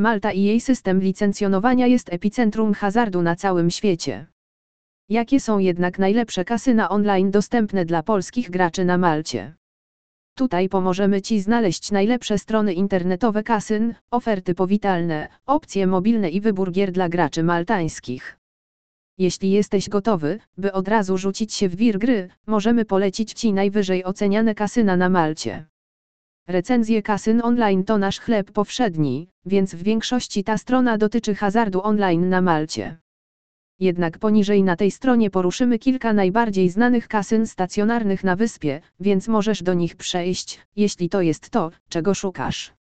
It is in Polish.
Malta i jej system licencjonowania jest epicentrum hazardu na całym świecie. Jakie są jednak najlepsze kasyna online dostępne dla polskich graczy na Malcie? Tutaj pomożemy Ci znaleźć najlepsze strony internetowe kasyn, oferty powitalne, opcje mobilne i wybór gier dla graczy maltańskich. Jeśli jesteś gotowy, by od razu rzucić się w wir gry, możemy polecić Ci najwyżej oceniane kasyna na Malcie. Recenzje kasyn online to nasz chleb powszedni, więc w większości ta strona dotyczy hazardu online na Malcie. Jednak poniżej na tej stronie poruszymy kilka najbardziej znanych kasyn stacjonarnych na wyspie, więc możesz do nich przejść, jeśli to jest to, czego szukasz.